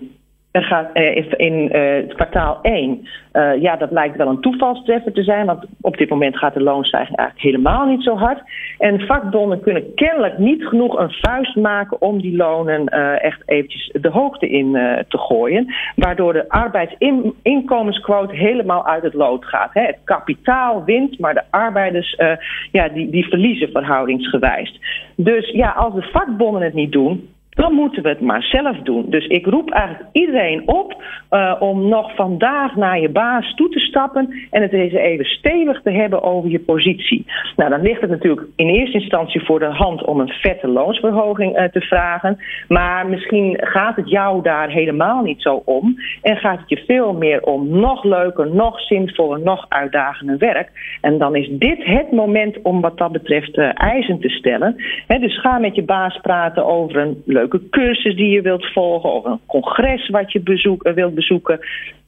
eh, in het kwartaal 1, eh, ja, dat lijkt wel een toevalstreffer te zijn, want op dit moment gaat de loonstijging eigenlijk helemaal niet zo hard. En vakbonden kunnen kennelijk niet genoeg een vuist maken om die lonen echt eventjes de hoogte in te gooien, waardoor de arbeidsinkomensquote helemaal uit het lood gaat. Hè. Het kapitaal wint, maar de arbeiders ja, die, die verliezen verhoudingsgewijs. Dus ja, als de vakbonden het niet doen, dan moeten we het maar zelf doen. Dus ik roep eigenlijk iedereen op uh, om nog vandaag naar je baas toe te stappen en het eens even stevig te hebben over je positie. Nou, dan ligt het natuurlijk in eerste instantie voor de hand om een vette loonsverhoging uh, te vragen. Maar misschien gaat het jou daar helemaal niet zo om. En gaat het je veel meer om nog leuker, nog zinvoller, nog uitdagender werk. En dan is dit het moment om wat dat betreft uh, eisen te stellen. Dus ga met je baas praten over een leuke cursus die je wilt volgen. Of een congres wat je bezoek, wilt bezoeken.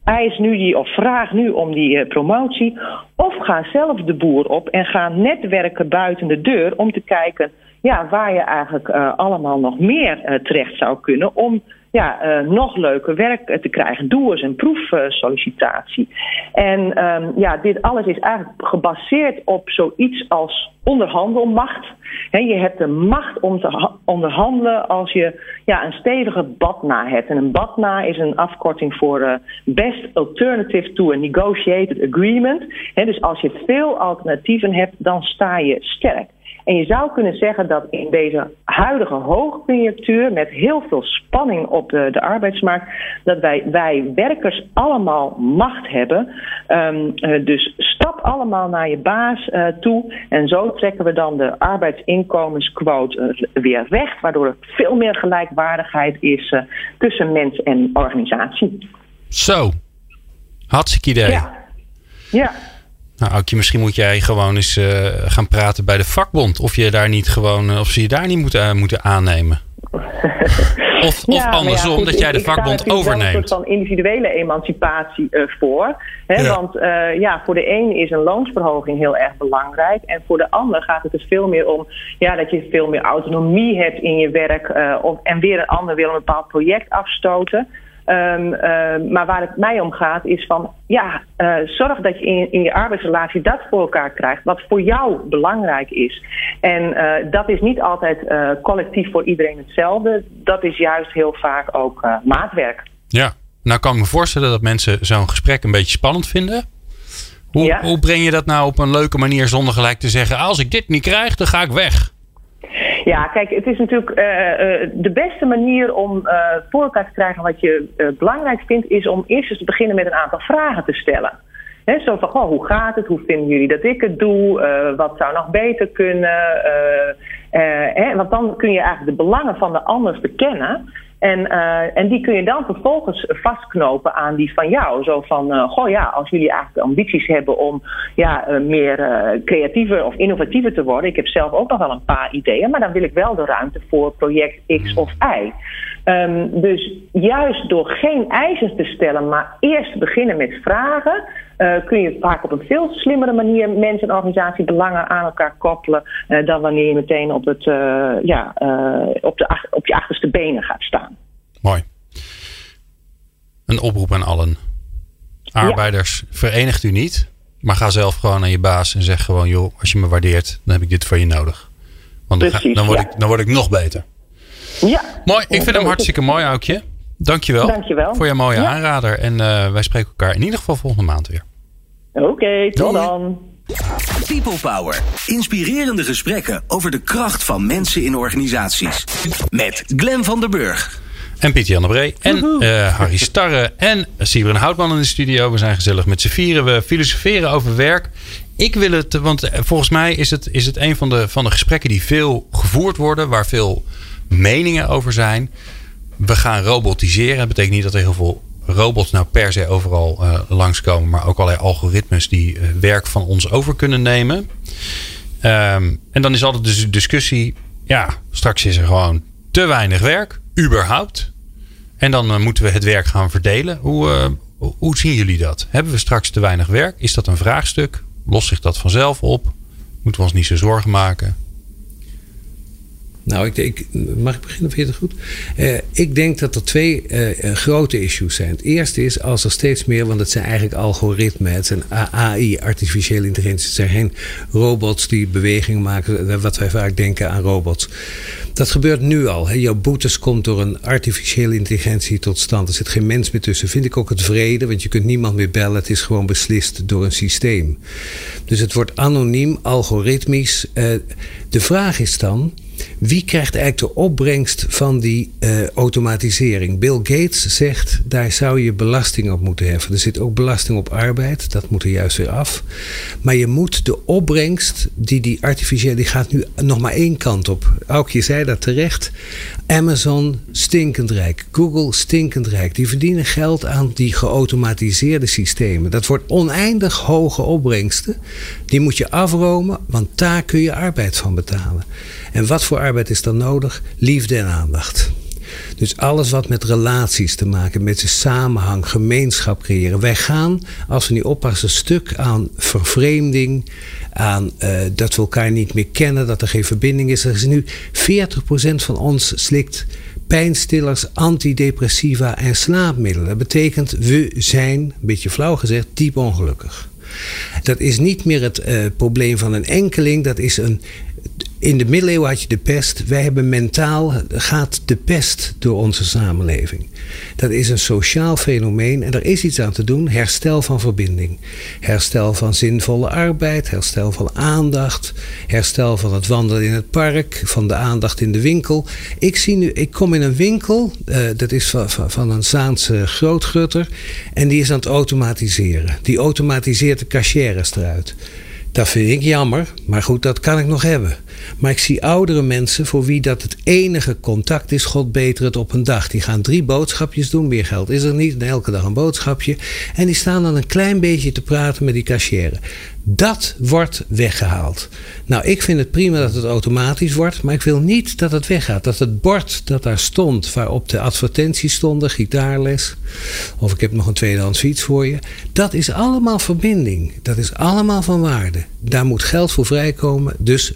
Eis nu die, of vraag nu om die uh, promotie. Of ga zelf de boer op en ga netwerken buiten de deur om te kijken ja, waar je eigenlijk uh, allemaal nog meer terecht zou kunnen om ja, uh, nog leuker werk te krijgen. Doe eens een proefsollicitatie. en um, ja, dit alles is eigenlijk gebaseerd op zoiets als onderhandelmacht. He, je hebt de macht om te onderhandelen als je ja, een stevige BATNA hebt. En een BATNA is een afkorting voor uh, Best Alternative to a Negotiated Agreement. He, dus als je veel alternatieven hebt, dan sta je sterk. En je zou kunnen zeggen dat in deze huidige hoogconjunctuur met heel veel spanning op de, de arbeidsmarkt, dat wij, wij werkers allemaal macht hebben. Um, dus stap allemaal naar je baas uh, toe en zo trekken we dan de arbeidsinkomensquote weer recht, waardoor er veel meer gelijkwaardigheid is uh, tussen mens en organisatie. Zo, hartstikke idee. Ja. ja. Nou, Aukje, misschien moet jij gewoon eens uh, gaan praten bij de vakbond. Of je daar niet gewoon, of ze je daar niet moeten, uh, moeten aannemen. of, andersom, ja, goed, dat jij de ik, vakbond ik overneemt. een soort van individuele emancipatie uh, voor. Hè, Ja. Want ja, voor de een is een loonsverhoging heel erg belangrijk. En voor de ander gaat het dus veel meer om ja, dat je veel meer autonomie hebt in je werk. of, en weer een ander wil een bepaald project afstoten. Um, uh, maar waar het mij om gaat is van, ja, uh, zorg dat je in, in, je arbeidsrelatie dat voor elkaar krijgt wat voor jou belangrijk is. En uh, dat is niet altijd collectief voor iedereen hetzelfde. Dat is juist heel vaak ook maatwerk. Ja, nou kan ik me voorstellen dat mensen zo'n gesprek een beetje spannend vinden. Hoe, Ja. hoe breng je dat nou op een leuke manier zonder gelijk te zeggen: als ik dit niet krijg, dan ga ik weg? Ja, kijk, het is natuurlijk uh, uh, de beste manier om uh, voor elkaar te krijgen wat je belangrijk vindt, is om eerst eens te beginnen met een aantal vragen te stellen. Zo van, goh, hoe gaat het? Hoe vinden jullie dat ik het doe? wat zou nog beter kunnen? Want dan kun je eigenlijk de belangen van de ander bekennen. En, uh, en die kun je dan vervolgens vastknopen aan die van jou. Zo van, uh, goh ja, als jullie eigenlijk ambities hebben om ja, uh, meer creatiever of innovatiever te worden. Ik heb zelf ook nog wel een paar ideeën, maar dan wil ik wel de ruimte voor project X of Y. Um, dus juist door geen eisen te stellen, maar eerst beginnen met vragen. Uh, kun je vaak op een veel slimmere manier mensen en organisatiebelangen aan elkaar koppelen. Uh, dan wanneer je meteen op, het, uh, ja, op, de, op je achterste benen gaat staan. Mooi. Een oproep aan allen. Arbeiders, ja. verenigt u niet. Maar ga zelf gewoon aan je baas en zeg gewoon: joh, als je me waardeert, dan heb ik dit voor je nodig. Want dan, Precies, dan, word, ja. ik, dan word ik nog beter. Ja. Mooi, ik vind hem hartstikke mooi, Aukje. Dankjewel, Dankjewel voor je mooie ja. aanrader. En uh, wij spreken elkaar in ieder geval volgende maand weer. Oké, okay, tot dan. People Power. Inspirerende gesprekken over de kracht van mensen in organisaties. Met Glen van der Burg. En Pieter Jan de Bree. En uh, Harry Starre. En Sibren Houtman in de studio. We zijn gezellig met z'n vieren. We filosoferen over werk. Ik wil het, want volgens mij is het, is het een van de, van de gesprekken die veel gevoerd worden. Waar veel meningen over zijn. We gaan robotiseren. Dat betekent niet dat er heel veel robots nou per se overal uh, langskomen. Maar ook allerlei algoritmes die uh, werk van ons over kunnen nemen. Um, en dan is altijd dus de discussie. Ja, straks is er gewoon te weinig werk. Überhaupt. En dan uh, moeten we het werk gaan verdelen. Hoe, hoe zien jullie dat? Hebben we straks te weinig werk? Is dat een vraagstuk? Lost zich dat vanzelf op? Moeten we ons niet zo zorgen maken? Nou, ik, ik, mag ik beginnen? Vind je het goed? Uh, ik denk dat er twee uh, grote issues zijn. Het eerste is als er steeds meer, want het zijn eigenlijk algoritmen, het zijn AI, artificiële intelligentie. Het zijn geen robots die beweging maken, wat wij vaak denken aan robots. Dat gebeurt nu al. Hè. Jouw boetes komt door een artificiële intelligentie tot stand. Er zit geen mens meer tussen. Vind ik ook het vrede, want je kunt niemand meer bellen. Het is gewoon beslist door een systeem. Dus het wordt anoniem, algoritmisch. De vraag is dan. Wie krijgt eigenlijk de opbrengst van die uh, automatisering? Bill Gates zegt, daar zou je belasting op moeten heffen. Er zit ook belasting op arbeid, dat moet er juist weer af. Maar je moet de opbrengst, die die artificiële, die gaat nu nog maar één kant op. Ook je zei dat terecht. Amazon stinkend rijk, Google stinkend rijk. Die verdienen geld aan die geautomatiseerde systemen. Dat wordt oneindig hoge opbrengsten. Die moet je afromen, want daar kun je arbeid van betalen. En wat voor arbeid is dan nodig? Liefde en aandacht. Dus alles wat met relaties te maken, met samenhang, gemeenschap creëren. Wij gaan, als we niet oppassen, stuk aan vervreemding, aan uh, dat we elkaar niet meer kennen, dat er geen verbinding is. Er is nu 40% van ons slikt pijnstillers, antidepressiva en slaapmiddelen. Dat betekent, we zijn, een beetje flauw gezegd, diep ongelukkig. Dat is niet meer het uh, probleem van een enkeling. Dat is een in de middeleeuwen had je de pest. Wij hebben mentaal, gaat de pest door onze samenleving. Dat is een sociaal fenomeen en er is iets aan te doen. Herstel van verbinding. Herstel van zinvolle arbeid. Herstel van aandacht. Herstel van het wandelen in het park. Van de aandacht in de winkel. Ik, zie nu, ik kom in een winkel, uh, dat is van, van, een Zaanse grootgutter. En die is aan het automatiseren. Die automatiseert de cashiers eruit. Dat vind ik jammer, maar goed, dat kan ik nog hebben. Maar ik zie oudere mensen voor wie dat het enige contact is, God beter het op een dag. Die gaan drie boodschapjes doen, meer geld is er niet, en elke dag een boodschapje. En die staan dan een klein beetje te praten met die cashier. Dat wordt weggehaald. Nou, ik vind het prima dat het automatisch wordt, maar ik wil niet dat het weggaat. Dat het bord dat daar stond, waarop de advertenties stonden, gitaarles, of ik heb nog een tweedehands fiets voor je, dat is allemaal verbinding. Dat is allemaal van waarde. Daar moet geld voor vrijkomen. Dus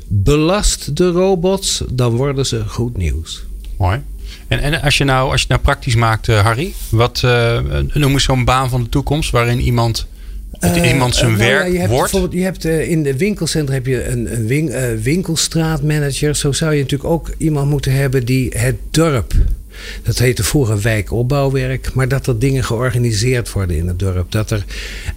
belast de robots, dan worden ze goed nieuws. Mooi. En, en als, je nou, als je nou praktisch maakt, uh, Harry, wat uh, noem eens zo'n baan van de toekomst waarin iemand uh, iemand zijn nou, werk ja, je hebt wordt? Je hebt uh, in de winkelcentra heb je een, een win, uh, winkelstraatmanager. Zo zou je natuurlijk ook iemand moeten hebben die het dorp dat heette vroeger wijkopbouwwerk. Maar dat er dingen georganiseerd worden in het dorp. Dat er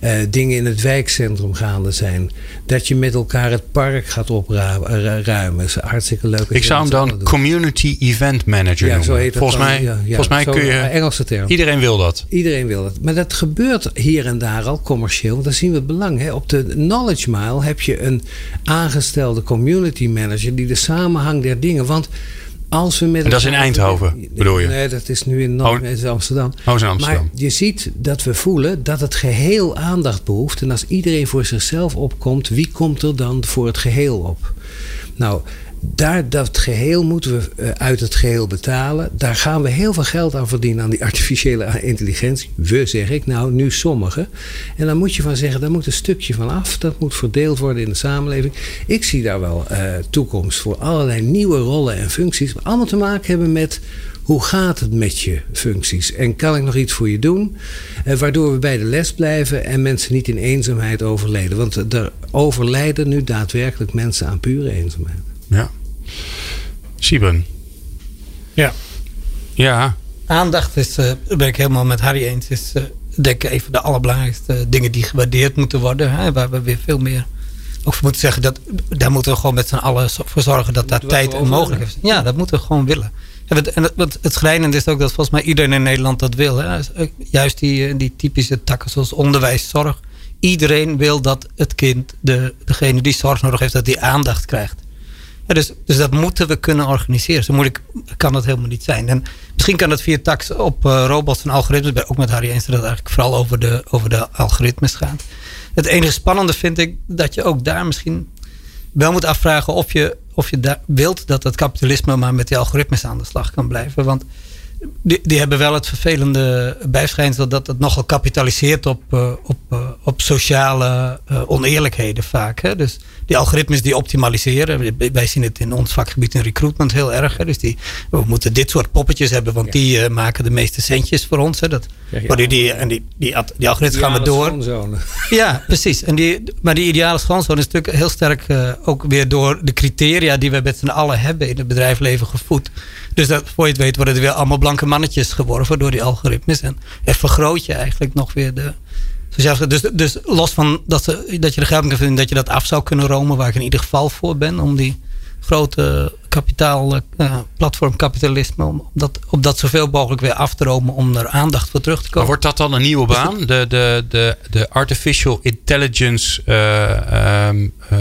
uh, dingen in het wijkcentrum gaande zijn. Dat je met elkaar het park gaat opruimen. Dat is hartstikke leuk. Ik zou hem dan Community Event Manager ja, noemen. Zo heet het volgens, dan, mij, ja, volgens mij kun je... Engelse term. Iedereen wil dat. Iedereen wil dat. Maar dat gebeurt hier en daar al commercieel. Want daar zien we het belang. Hè. Op de Knowledge Mile heb je een aangestelde community manager... die de samenhang der dingen... Want als we met en dat is in Eindhoven, bedoel je? Nee, dat is nu in, oh, in Amsterdam. Oh, in Amsterdam. Maar je ziet dat we voelen dat het geheel aandacht behoeft. En als iedereen voor zichzelf opkomt, wie komt er dan voor het geheel op? Nou, daar, dat geheel moeten we eh, uit het geheel betalen. Daar gaan we heel veel geld aan verdienen aan die artificiële intelligentie. We zeg ik, nou nu sommigen. En dan moet je van zeggen, daar moet een stukje van af. Dat moet verdeeld worden in de samenleving. Ik zie daar wel uh, toekomst voor allerlei nieuwe rollen en functies. Die allemaal te maken hebben met hoe gaat het met je functies? En kan ik nog iets voor je doen? Eh, waardoor we bij de les blijven en mensen niet in eenzaamheid overleden. Want er overlijden nu daadwerkelijk mensen aan pure eenzaamheid. Ja. Sieben. Ja. Ja. Aandacht is, uh, ben ik helemaal met Harry eens, is uh, denk ik even de allerbelangrijkste dingen die gewaardeerd moeten worden. Hè, waar we weer veel meer over moeten zeggen. Dat, daar moeten we gewoon met z'n allen voor zorgen dat daar tijd en mogelijk is. Ja, dat moeten we gewoon willen. En het, het schrijnende is ook dat volgens mij iedereen in Nederland dat wil. Hè. Juist die, die typische takken zoals onderwijs, zorg. Iedereen wil dat het kind, de, degene die zorg nodig heeft, dat die aandacht krijgt. Dus, dus dat moeten we kunnen organiseren. Zo moeilijk kan dat helemaal niet zijn. En misschien kan dat via tax op uh, robots en algoritmes. Ik ben ook met Harry eens dat het eigenlijk vooral over de, over de algoritmes gaat. Het enige spannende vind ik dat je ook daar misschien wel moet afvragen of je, of je wilt dat het kapitalisme maar met die algoritmes aan de slag kan blijven. Want die, die hebben wel het vervelende bijschijnsel dat het nogal kapitaliseert op, uh, op, uh, op sociale oneerlijkheden vaak. Hè? Dus die algoritmes die optimaliseren. Wij zien het in ons vakgebied in recruitment heel erg. Hè? Dus die, we moeten dit soort poppetjes hebben, want ja. die maken de meeste centjes voor ons. Hè? Dat, ja, ja. Die, die, en die, die, die algoritmes gaan we door. Ja, precies. En die, maar die ideale schoonzoon is natuurlijk heel sterk ook weer door de criteria die we met z'n allen hebben in het bedrijfsleven gevoed. Dus dat, voor je het weet worden er weer allemaal blanke mannetjes geworven door die algoritmes. En, en vergroot je eigenlijk nog weer de... Dus, dus los van dat, ze, dat je de geld kan vinden dat je dat af zou kunnen romen, waar ik in ieder geval voor ben, om die grote kapitaal, uh, platformkapitalisme, om dat, op dat zoveel mogelijk weer af te romen om er aandacht voor terug te komen. Maar wordt dat dan een nieuwe baan? De, de, de, de artificial intelligence, uh, um, uh,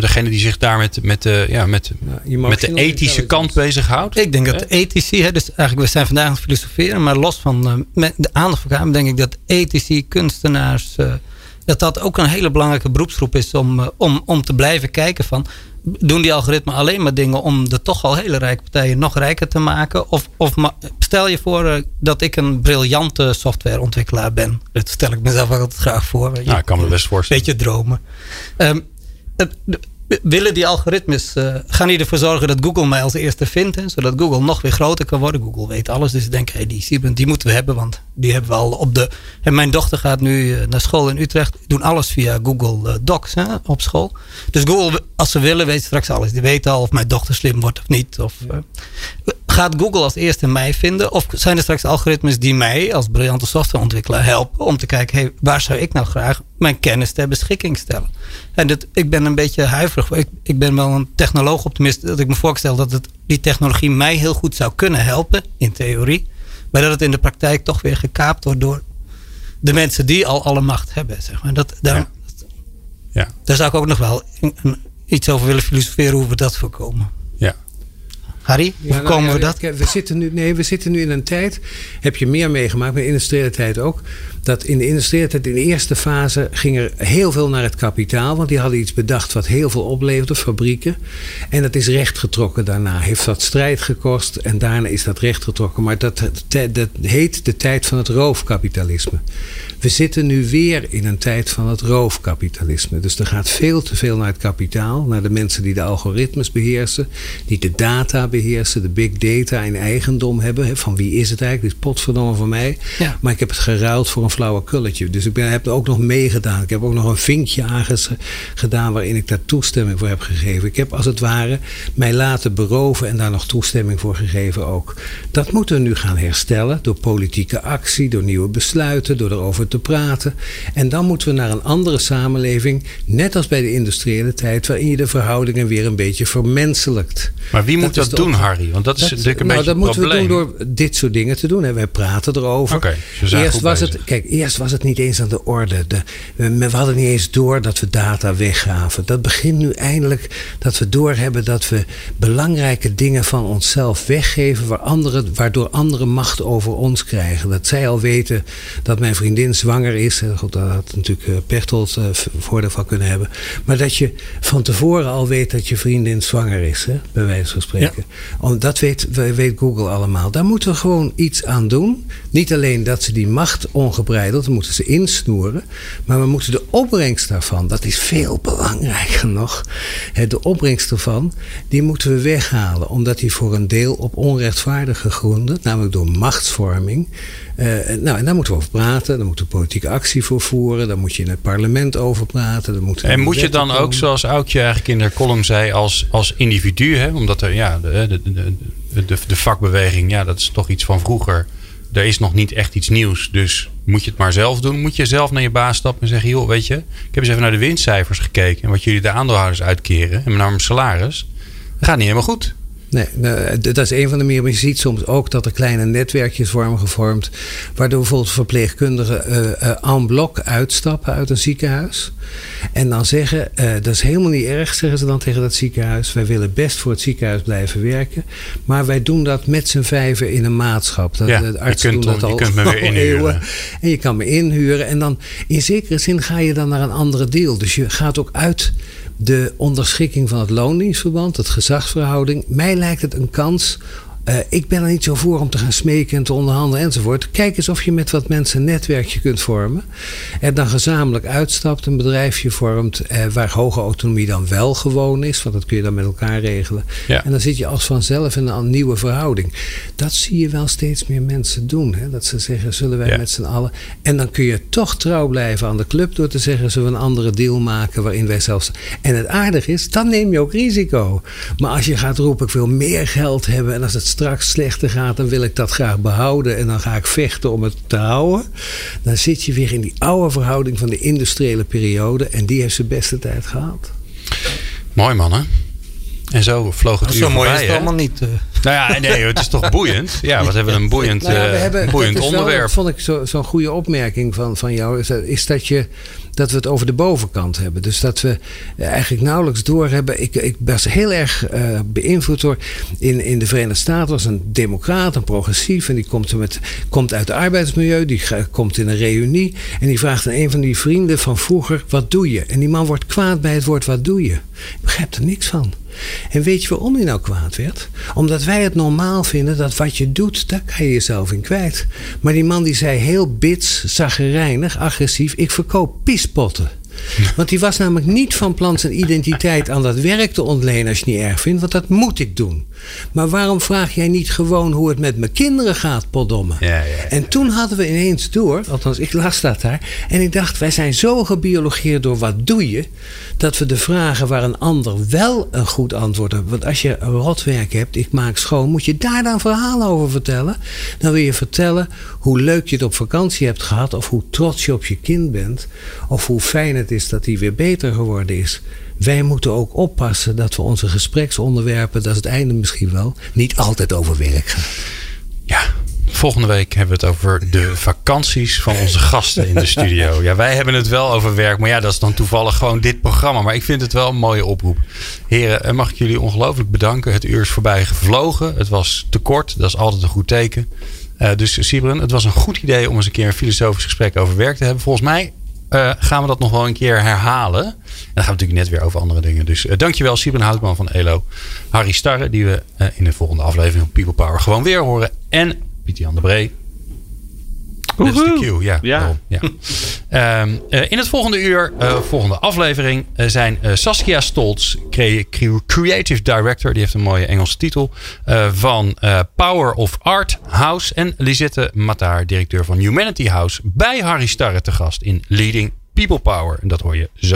degene die zich daar met, met, de, ja, met, ja, met de ethische kant bezighoudt? Ik denk dat de ethici, hè, dus eigenlijk we zijn vandaag aan het filosoferen, maar los van de aandacht voor elkaar, denk ik dat ethici, kunstenaars, dat dat ook een hele belangrijke beroepsgroep is om, om, om te blijven kijken van doen die algoritmen alleen maar dingen om de toch al hele rijke partijen nog rijker te maken? Of, of stel je voor uh, dat ik een briljante softwareontwikkelaar ben. Dat stel ik mezelf altijd graag voor. Ja, ik kan me best voorstellen. Beetje dromen. Um, willen die algoritmes, uh, gaan die ervoor zorgen dat Google mij als eerste vindt. Hè, zodat Google nog weer groter kan worden. Google weet alles. Dus ik denk, hey, die die moeten we hebben. Want die hebben we al op de... En mijn dochter gaat nu uh, naar school in Utrecht. Doen alles via Google uh, Docs hè, op school. Dus Google, als ze willen, weet straks alles. Die weten al of mijn dochter slim wordt of niet. Of, gaat Google als eerste mij vinden? Of zijn er straks algoritmes die mij als briljante softwareontwikkelaar helpen om te kijken, hey, waar zou ik nou graag mijn kennis ter beschikking stellen? En dat, ik ben een beetje huiverig. Ik, ik ben wel een technoloog-optimist dat ik me voorstel dat het, die technologie mij heel goed zou kunnen helpen, in theorie. Maar dat het in de praktijk toch weer gekaapt wordt door de mensen die al alle macht hebben. Zeg maar. dat, daar, ja. ja. daar zou ik ook nog wel iets over willen filosoferen hoe we dat voorkomen. Harry, hoe ja, komen we dat? We zitten, nu, nee, we zitten nu in een tijd, heb je meer meegemaakt, maar in de industriële tijd ook, dat in de industriële tijd, in de eerste fase, ging er heel veel naar het kapitaal, want die hadden iets bedacht wat heel veel opleverde, fabrieken. En dat is rechtgetrokken daarna. Heeft dat strijd gekost en daarna is dat rechtgetrokken. Maar dat, dat heet de tijd van het roofkapitalisme. We zitten nu weer in een tijd van het roofkapitalisme. Dus er gaat veel te veel naar het kapitaal, naar de mensen die de algoritmes beheersen, die de data beheersen, de big data in eigendom hebben. Van wie is het eigenlijk? Dit is potverdomme van mij. Maar ik heb het geruild voor een flauwe kulletje. Dus ik ben, heb er ook nog meegedaan. Ik heb ook nog een vinkje aangedaan waarin ik daar toestemming voor heb gegeven. Ik heb als het ware mij laten beroven en daar nog toestemming voor gegeven ook. Dat moeten we nu gaan herstellen door politieke actie, door nieuwe besluiten, door erover te praten. En dan moeten we naar een andere samenleving, net als bij de industriële tijd, waarin je de verhoudingen weer een beetje vermenselijkt. Maar wie moet dat, doen, Harry? Want dat is natuurlijk een nou, beetje dat moeten we doen door dit soort dingen te doen. En wij praten erover. Okay, eerst was het, kijk, eerst was het niet eens aan de orde. De, we, hadden niet eens door dat we data weggaven. Dat begint nu eindelijk dat we doorhebben dat we belangrijke dingen van onszelf weggeven, waar anderen, waardoor anderen macht over ons krijgen. Dat zij al weten dat mijn vriendin zwanger is. God, daar had natuurlijk Pechtold uh, voordeel van kunnen hebben. Maar dat je van tevoren al weet dat je vriendin zwanger is, hè, bij wijze van spreken. Ja. Dat weet, weet Google allemaal. Daar moeten we gewoon iets aan doen. Niet alleen dat ze die macht ongebreideld, moeten ze insnoeren. Maar we moeten de opbrengst daarvan, dat is veel belangrijker nog. De opbrengst ervan, die moeten we weghalen. Omdat die voor een deel op onrechtvaardige gronden, namelijk door machtsvorming, uh, nou, en daar moeten we over praten. Daar moeten we politieke actie voor voeren. Daar moet je in het parlement over praten. Daar moet en moet je dan ook, zoals Aukje eigenlijk in haar column zei, als, als individu, hè, omdat er, ja, de, de, de, de, vakbeweging, ja, dat is toch iets van vroeger. Er is nog niet echt iets nieuws. Dus moet je het maar zelf doen. Moet je zelf naar je baas stappen en zeggen: joh, weet je, ik heb eens even naar de winstcijfers gekeken. En wat jullie de aandeelhouders uitkeren. En naar mijn salaris. Dat gaat niet helemaal goed. Nee, dat is een van de meer. Maar je ziet soms ook dat er kleine netwerkjes worden gevormd. Waardoor bijvoorbeeld verpleegkundigen uh, en bloc uitstappen uit een ziekenhuis. En dan zeggen: uh, dat is helemaal niet erg, zeggen ze dan tegen dat ziekenhuis. Wij willen best voor het ziekenhuis blijven werken. Maar wij doen dat met z'n vijven in een maatschap. Dat, ja, de artsen doen dat al, je kunt me weer inhuren. En je kan me inhuren. En dan in zekere zin ga je dan naar een andere deal. Dus je gaat ook uit de onderschikking van het loondienstverband, het gezagsverhouding. Mij lijkt het een kans uh, ik ben er niet zo voor om te gaan smeken en te onderhandelen enzovoort. Kijk eens of je met wat mensen een netwerkje kunt vormen. En dan gezamenlijk uitstapt, een bedrijfje vormt. Uh, waar hoge autonomie dan wel gewoon is. Want dat kun je dan met elkaar regelen. Ja. En dan zit je als vanzelf in een nieuwe verhouding. Dat zie je wel steeds meer mensen doen. Hè? Dat ze zeggen, zullen wij met z'n allen. En dan kun je toch trouw blijven aan de club door te zeggen, zullen we een andere deal maken waarin wij zelfs. En het aardige is, dan neem je ook risico. Maar als je gaat roepen, ik wil meer geld hebben. En als het straks slechter gaat, dan wil ik dat graag behouden en dan ga ik vechten om het te houden. Dan zit je weer in die oude verhouding van de industriële periode en die heeft zijn beste tijd gehad. Mooi man hè? En zo vloog het uur Zo mooi is het allemaal niet. Uh. Nou ja, nee, het is toch boeiend. Ja, wat hebben we een boeiend, nou ja, we hebben, boeiend onderwerp. Wel, dat vond ik zo'n zo goede opmerking van, van jou. Is dat, is dat je dat we het over de bovenkant hebben. Dus dat we eigenlijk nauwelijks doorhebben. Ik, ik was heel erg uh, beïnvloed door. In, in de Verenigde Staten was een democraat, een progressief. En die komt, met, komt uit het arbeidsmilieu. Die komt in een reunie. En die vraagt aan een van die vrienden van vroeger: wat doe je? En die man wordt kwaad bij het woord: wat doe je? Ik begrijp er niks van. En weet je waarom hij nou kwaad werd? Omdat wij het normaal vinden dat wat je doet, daar kan je jezelf in kwijt. Maar die man die zei heel bits, zaggerijnig, agressief: ik verkoop pispotten. Want die was namelijk niet van plan zijn identiteit aan dat werk te ontlenen als je het niet erg vindt. Want dat moet ik doen. Maar waarom vraag jij niet gewoon hoe het met mijn kinderen gaat, potdomme? Ja, ja, ja. En toen hadden we ineens door, althans ik las dat daar. En ik dacht, wij zijn zo gebiologeerd door wat doe je. Dat we de vragen waar een ander wel een goed antwoord heeft. Want als je rotwerk hebt, ik maak schoon, moet je daar dan verhalen over vertellen. Dan wil je vertellen hoe leuk je het op vakantie hebt gehad. Of hoe trots je op je kind bent. Of hoe fijn het is dat hij weer beter geworden is. Wij moeten ook oppassen dat we onze gespreksonderwerpen, dat is het einde misschien wel, niet altijd over werk gaan. Ja, volgende week hebben we het over de vakanties van onze gasten in de studio. Ja, wij hebben het wel over werk, maar ja, dat is dan toevallig gewoon dit programma. Maar ik vind het wel een mooie oproep. Heren, eh, mag ik jullie ongelooflijk bedanken. Het uur is voorbij gevlogen. Het was te kort, dat is altijd een goed teken. Uh, dus Sibren, het was een goed idee om eens een keer een filosofisch gesprek over werk te hebben. Volgens mij uh, gaan we dat nog wel een keer herhalen. En dan gaan we natuurlijk net weer over andere dingen. Dus uh, dankjewel Sibren Houtman van ELO. Harry Starre, die we uh, in de volgende aflevering van People Power gewoon weer horen. En Pieter Jan de Bree. Dat is de cue, ja. Ja. ja. um, uh, in het volgende uur, uh, volgende aflevering, uh, zijn Saskia Stolz, Creative Director, die heeft een mooie Engelse titel, van Power of Art House. En Lisette Mataar, directeur van Humanity House, bij Harry Starre te gast in Leading People Power. En dat hoor je zo.